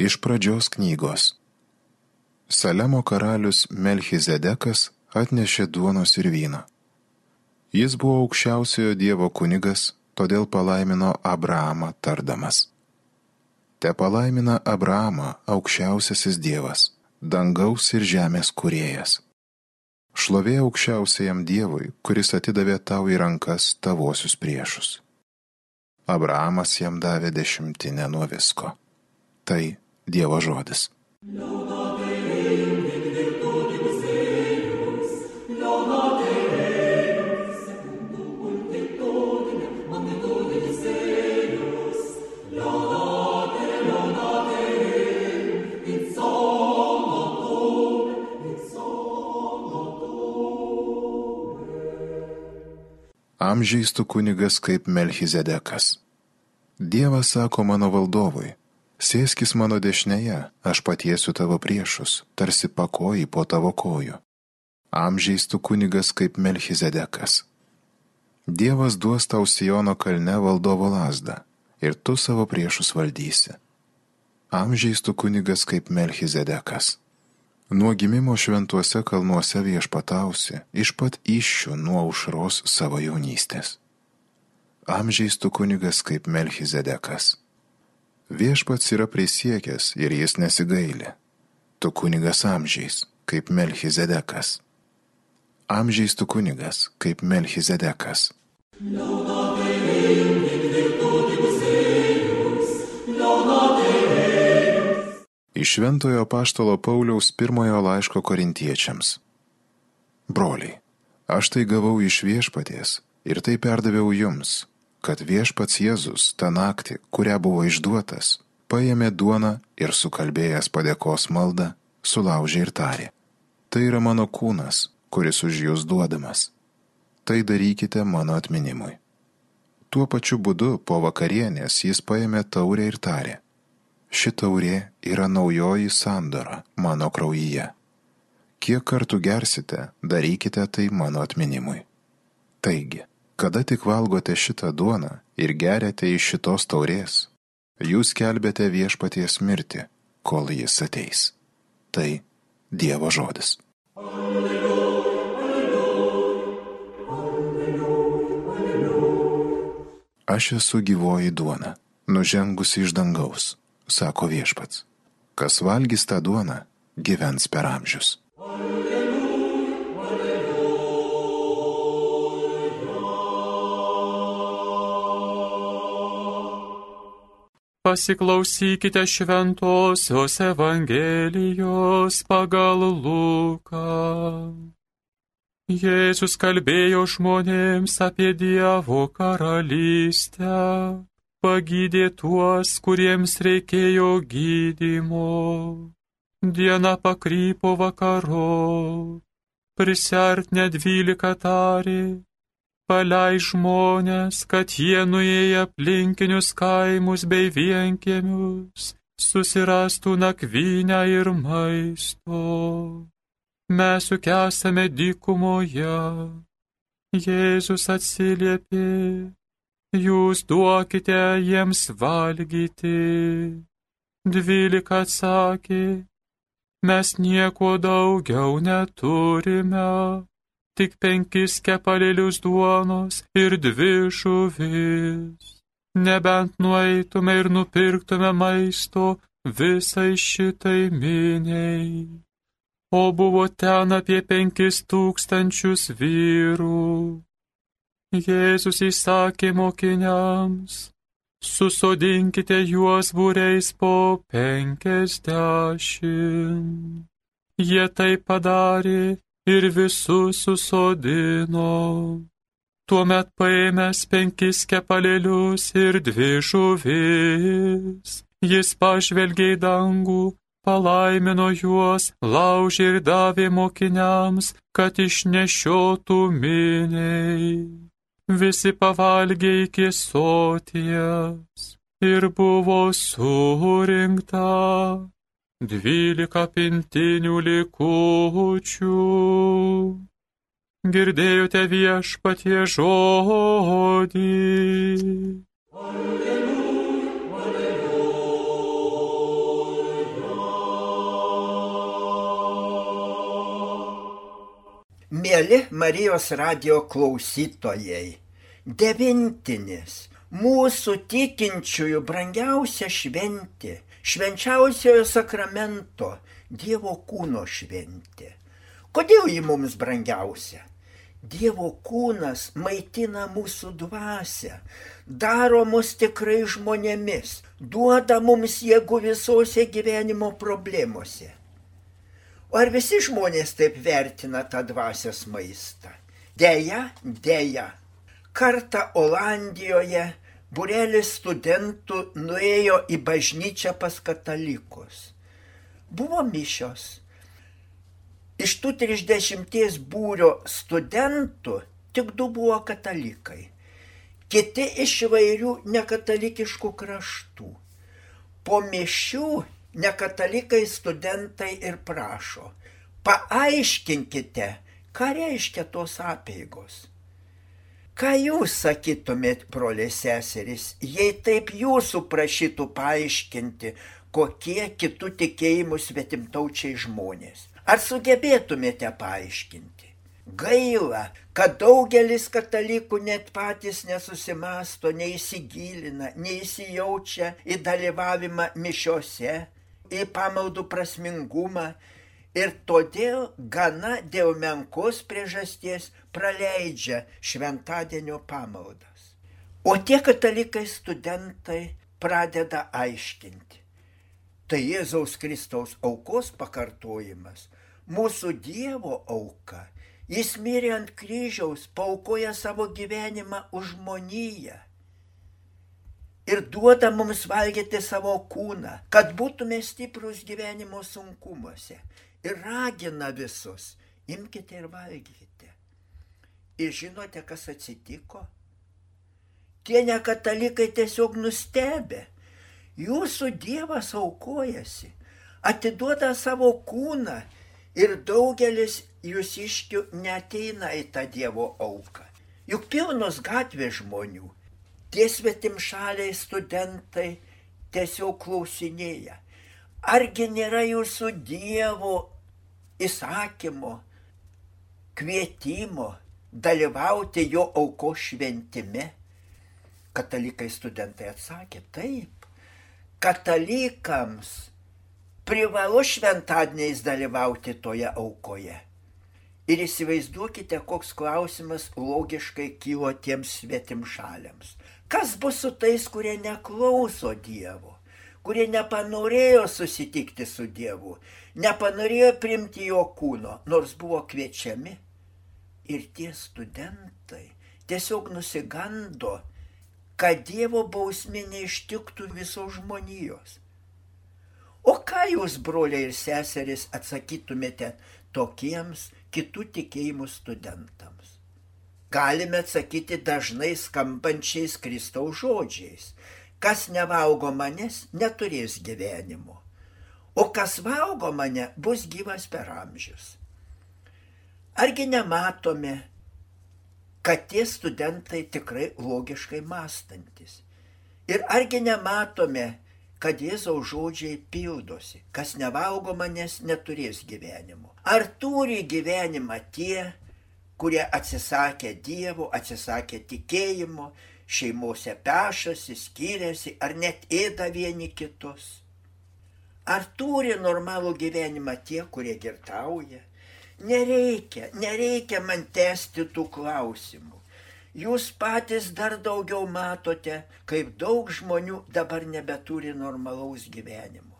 Iš pradžios knygos. Salemo karalius Melchizedekas atnešė duonos ir vyną. Jis buvo aukščiausiojo Dievo kunigas, todėl palaimino Abraamą tardamas. Te palaimina Abraamą aukščiausiasis Dievas, dangaus ir žemės kuriejas. Šlovė aukščiausiajam Dievui, kuris atidavė tau į rankas tavosius priešus. Abrahamas jam davė dešimtinę nuo visko. Tai Dievo žodis. Amžiais tu kunigas kaip Melchizedekas. Dievas sako mano valdovui, sėskis mano dešinėje, aš patiesiu tavo priešus, tarsi pakoji po tavo kojų. Amžiais tu kunigas kaip Melchizedekas. Dievas duos tau Sijono kalne valdovo lasdą ir tu savo priešus valdysi. Amžiais tu kunigas kaip Melchizedekas. Nuo gimimo šventuose kalnuose viešpatausi, iš pat iššių nuo aušros savo jaunystės. Amžiais tu kunigas kaip Melchizedekas. Viešpats yra prisiekęs ir jis nesigaili. Tu kunigas amžiais kaip Melchizedekas. Amžiais tu kunigas kaip Melchizedekas. Liaudate, Iš Šventojo Paštalo Pauliaus pirmojo laiško korintiečiams. Broliai, aš tai gavau iš viešpaties ir tai perdaviau jums, kad viešpats Jėzus tą naktį, kurią buvo išduotas, paėmė duoną ir sukalbėjęs padėkos maldą, sulaužė ir tarė. Tai yra mano kūnas, kuris už jūs duodamas. Tai darykite mano atminimui. Tuo pačiu būdu po vakarienės jis paėmė taurę ir tarė ši taurė yra naujoji sandora mano kraujyje. Kiek kartų gersite, darykite tai mano atminimui. Taigi, kada tik valgote šitą duoną ir geriate iš šitos taurės, jūs kelbėte viešpaties mirtį, kol jis ateis. Tai Dievo žodis. Alleluja, alleluja, alleluja. Aš esu gyvoji duona, nužengusi iš dangaus sako viešpats. Kas valgys tą duoną, gyvens per amžius. Pasiklausykite šventosios Evangelijos pagal Luką. Jėzus kalbėjo žmonėms apie Dievo karalystę pagydė tuos, kuriems reikėjo gydymo. Diena pakrypo vakaro, prisert net dvylika tarė, palei žmonės, kad jie nuėję aplinkinius kaimus bei vienkiemius, susirastų nakvynę ir maisto. Mes juk esame dykumoje. Jėzus atsiliepė, jūs duokite jiems valgyti. Dvylika atsakė, mes nieko daugiau neturime, tik penkis kepalėlius duonos ir dvi žuvis. Nebent nueitume ir nupirktume maisto visai šitai miniai. O buvo ten apie penkis tūkstančius vyrų. Jėzus įsakė mokiniams, susodinkite juos būreis po penkisdešimt. Jie tai padarė ir visus susodino. Tuomet paėmęs penkis kepalėlius ir dvi žuvis, jis pažvelgė į dangų, palaimino juos, laužė ir davė mokiniams, kad išnešiotų miniai visi pavalgė iki soties ir buvo surinkta dvylika pintinių likučių. Girdėjote viešpatie žodį. Alleluja, alleluja. Mėly Marijos radio klausytojai, devintinis mūsų tikinčiųjų brangiausia šventė, švenčiausiojo sakramento, Dievo kūno šventė. Kodėl ji mums brangiausia? Dievo kūnas maitina mūsų dvasę, daro mus tikrai žmonėmis, duoda mums jėgų visose gyvenimo problemose. O ar visi žmonės taip vertina tą dvasios maistą? Deja, deja. Kartą Olandijoje burelis studentų nuėjo į bažnyčią pas katalikus. Buvo mišios. Iš tų 30 būrio studentų tik du buvo katalikai. Kiti iš įvairių nekatalikiškų kraštų. Po mišių nekatalikai studentai ir prašo, paaiškinkite, ką reiškia tos apėgos. Ką jūs sakytumėt, broliai seserys, jei taip jūsų prašytų paaiškinti, kokie kitų tikėjimų svetimtaučiai žmonės? Ar sugebėtumėte paaiškinti? Gaila, kad daugelis katalikų net patys nesusimasto, neįsigilina, neįsijaučia į dalyvavimą mišiose, į pamaldų prasmingumą ir todėl gana dėl menkos priežasties praleidžia šventadienio pamaldas. O tie katalikai studentai pradeda aiškinti. Tai Jėzaus Kristaus aukos pakartojimas, mūsų Dievo auka. Jis mirė ant kryžiaus, paukoja savo gyvenimą už žmoniją ir duoda mums valgyti savo kūną, kad būtume stiprus gyvenimo sunkumuose. Ir ragina visus, imkite ir valgykite. Ir žinote, kas atsitiko? Tie nekatalikai tiesiog nustebė. Jūsų Dievas aukojasi, atiduoda savo kūną ir daugelis jūsiškių neteina į tą Dievo auką. Juk pilnos gatvės žmonių tie svetimšaliai studentai tiesiog klausinėja, argi nėra jūsų Dievo įsakymo, kvietimo dalyvauti jo auko šventime? Katalikai studentai atsakė taip. Katalikams privalu šventadieniais dalyvauti toje aukoje. Ir įsivaizduokite, koks klausimas logiškai kilo tiems svetim šaliams. Kas bus su tais, kurie neklauso Dievo, kurie nepanorėjo susitikti su Dievu, nepanorėjo primti jo kūno, nors buvo kviečiami? Ir tie studentai tiesiog nusigando, kad Dievo bausmė neištiktų visos žmonijos. O ką jūs, broliai ir seserys, atsakytumėte tokiems kitų tikėjimų studentams? galime atsakyti dažnai skambančiais Kristaus žodžiais. Kas nevalgo manęs, neturės gyvenimo. O kas valgo mane, bus gyvas per amžius. Argi nematome, kad tie studentai tikrai logiškai mąstantis. Ir argi nematome, kad Jėzaus žodžiai pildosi, kas nevalgo manęs, neturės gyvenimo. Ar turi gyvenimą tie, kurie atsisakė Dievo, atsisakė tikėjimo, šeimose pešasi, skiriasi ar net ėda vieni kitus. Ar turi normalų gyvenimą tie, kurie girtauja? Nereikia, nereikia man tęsti tų klausimų. Jūs patys dar daugiau matote, kaip daug žmonių dabar nebeturi normalaus gyvenimo.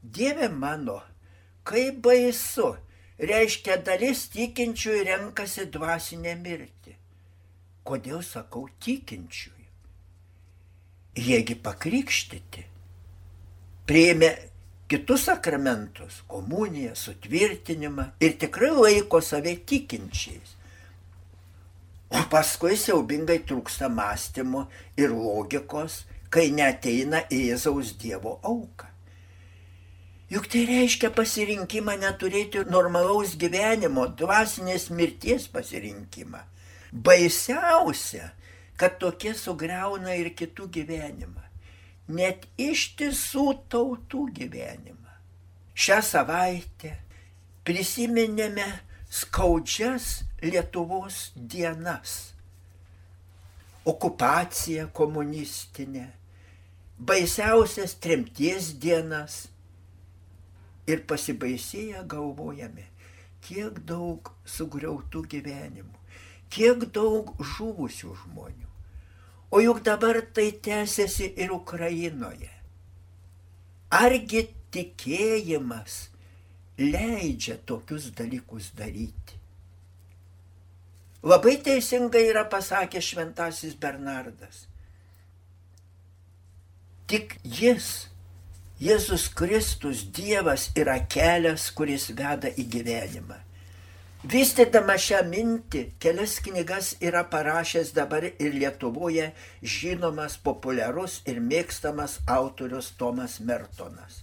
Dieve mano, kaip baisu, reiškia dalis tikinčiųjų renkasi dvasinę mirtį. Kodėl sakau tikinčiųjų? Jiegi pakrikštyti, prieimė kitus sakramentus - komuniją, sutvirtinimą ir tikrai laiko save tikinčiais. O paskui siaubingai trūksta mąstymo ir logikos, kai neteina Jėzaus Dievo auka. Juk tai reiškia pasirinkimą neturėti normalaus gyvenimo, dvasinės mirties pasirinkimą. Baisiausia, kad tokie sugriauna ir kitų gyvenimą. Net ištisų tautų gyvenimą. Šią savaitę prisiminėme skaudžias Lietuvos dienas. Okupacija komunistinė, baisiausias tremties dienas ir pasibaisėję galvojame, kiek daug sugriautų gyvenimų, kiek daug žuvusių žmonių. O juk dabar tai tęsiasi ir Ukrainoje. Argi tikėjimas leidžia tokius dalykus daryti? Labai teisingai yra pasakęs šventasis Bernardas. Tik jis, Jėzus Kristus, Dievas yra kelias, kuris veda į gyvenimą. Vystydama šią mintį, kelias knygas yra parašęs dabar ir Lietuvoje žinomas, populiarus ir mėgstamas autorius Tomas Mertonas.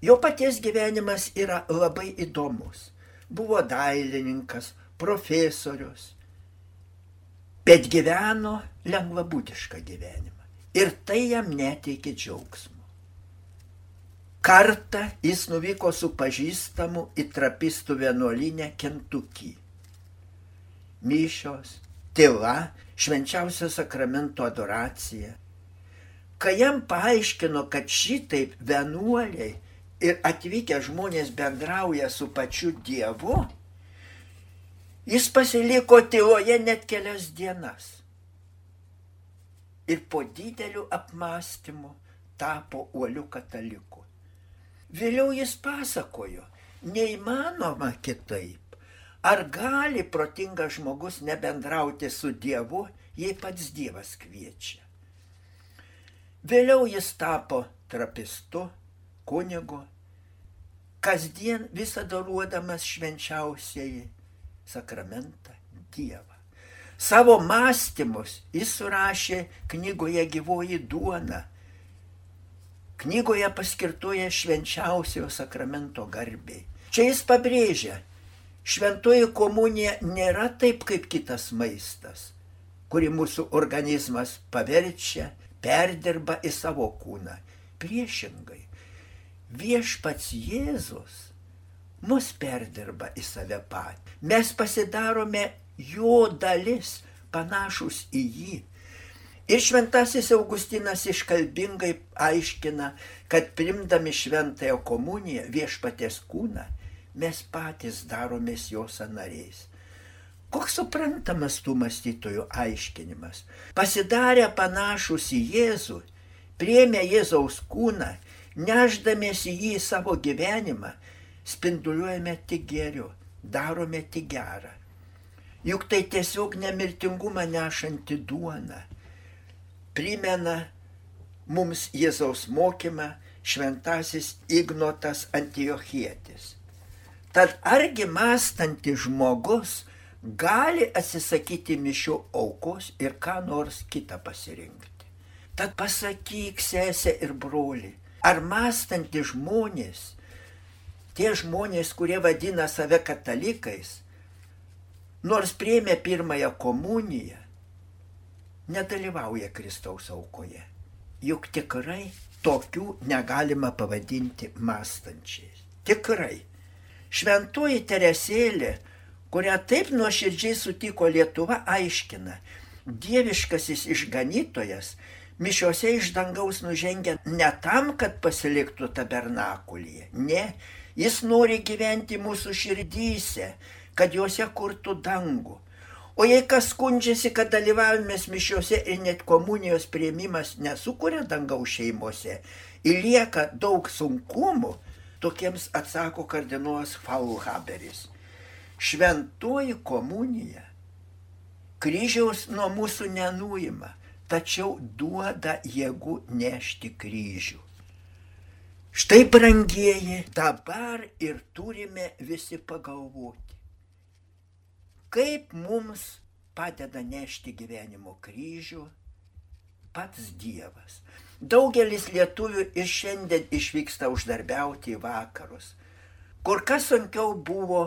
Jo paties gyvenimas yra labai įdomus. Buvo dailininkas, profesorius, bet gyveno lengvabūdišką gyvenimą. Ir tai jam neteikė džiaugsmo. Kartą jis nuvyko su pažįstamu į trapistų vienuolinę Kentukį. Myšios, tyla, švenčiausio sakramento adoracija. Kai jam paaiškino, kad šitaip vienuoliai ir atvykę žmonės bendrauja su pačiu Dievu, jis pasiliko tyloje net kelias dienas. Ir po didelių apmąstymų tapo uoliu kataliku. Vėliau jis pasakojo, neįmanoma kitaip. Ar gali protingas žmogus nebendrauti su Dievu, jei pats Dievas kviečia? Vėliau jis tapo trapistu, kunigu, kasdien visada ruodamas švenčiausiai sakramentą Dievą. Savo mąstymus jis surašė knygoje gyvoji duona knygoje paskirtoje švenčiausiojo sakramento garbiai. Čia jis pabrėžia, šventoji komunija nėra taip kaip kitas maistas, kurį mūsų organizmas paverčia, perdirba į savo kūną. Priešingai, viešpats Jėzus mus perdirba į save patį. Mes pasidarome jo dalis, panašus į jį. Ir šventasis Augustinas iškalbingai aiškina, kad primdami šventąją komuniją viešpatės kūną, mes patys daromės jos nariais. Koks suprantamas tų mąstytojų aiškinimas. Pasidarę panašus į Jėzų, priemė Jėzaus kūną, neždamėsi jį į savo gyvenimą, spinduliuojame tik geriu, darome tik gerą. Juk tai tiesiog nemirtingumą nešanti duona primena mums Jėzaus mokymą šventasis Ignotas Antiochietis. Tad argi mąstantis žmogus gali atsisakyti mišių aukos ir ką nors kitą pasirinkti. Tad pasakyk, sesė ir broli, ar mąstantys žmonės, tie žmonės, kurie vadina save katalikais, nors priemė pirmąją komuniją, nedalyvauja Kristaus aukoje. Juk tikrai tokių negalima pavadinti mąstančiais. Tikrai. Šventoji Teresėlė, kurią taip nuoširdžiai sutiko Lietuva, aiškina, dieviškasis išganytojas mišiuose iš dangaus nužengia ne tam, kad pasiliktų tabernakulyje. Ne, jis nori gyventi mūsų širdyse, kad juose kurtų dangų. O jei kas skundžiasi, kad dalyvavimas mišiuose ir net komunijos prieimimas nesukuria dangaus šeimose ir lieka daug sunkumų, tokiems atsako kardinolas Faulhaberis. Šventoji komunija kryžiaus nuo mūsų nenuima, tačiau duoda jėgų nešti kryžių. Štai, brangieji, dabar ir turime visi pagalvoti kaip mums padeda nešti gyvenimo kryžių pats Dievas. Daugelis lietuvių ir šiandien išvyksta uždarbiauti į vakarus. Kur kas sunkiau buvo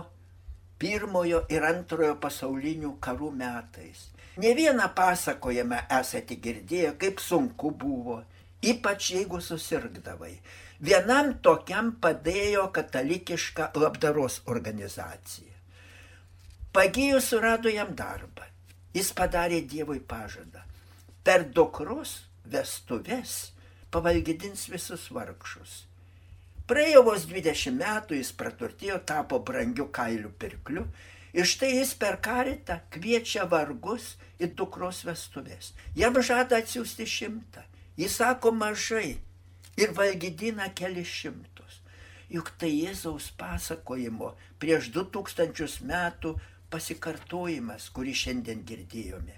pirmojo ir antrojo pasaulinių karų metais. Ne vieną pasakojame esate girdėję, kaip sunku buvo, ypač jeigu susirgdavai. Vienam tokiam padėjo katalikiška labdaros organizacija. Pagijus surado jam darbą. Jis padarė Dievui pažadą. Per dukros vestuves pavalgydins visus vargšus. Praėjo vos 20 metų, jis praturtėjo, tapo brangiu kailių pirkliu ir štai jis per karitą kviečia vargus į dukros vestuvės. Jam žada atsiųsti šimtą. Jis sako mažai ir valgydina keli šimtus. Juk tai Jėzaus pasakojimo prieš 2000 metų pasikartojimas, kurį šiandien girdėjome.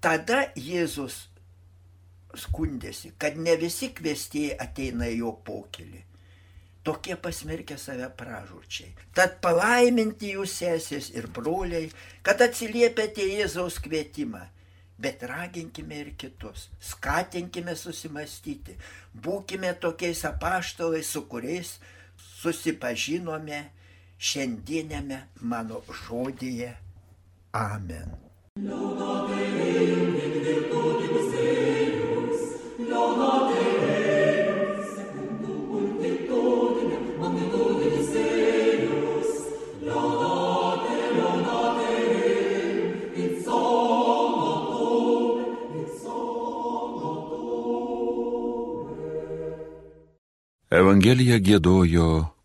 Tada Jėzus skundėsi, kad ne visi kvestieji ateina į jo pokylį. Tokie pasmerkia save pražūčiai. Tad palaiminti jūs sesės ir broliai, kad atsiliepėte Jėzaus kvietimą. Bet raginkime ir kitus, skatinkime susimastyti, būkime tokiais apaštalais, su kuriais susipažinome šiandienėme mano žodėje. Amen. Evangeliją gėdojo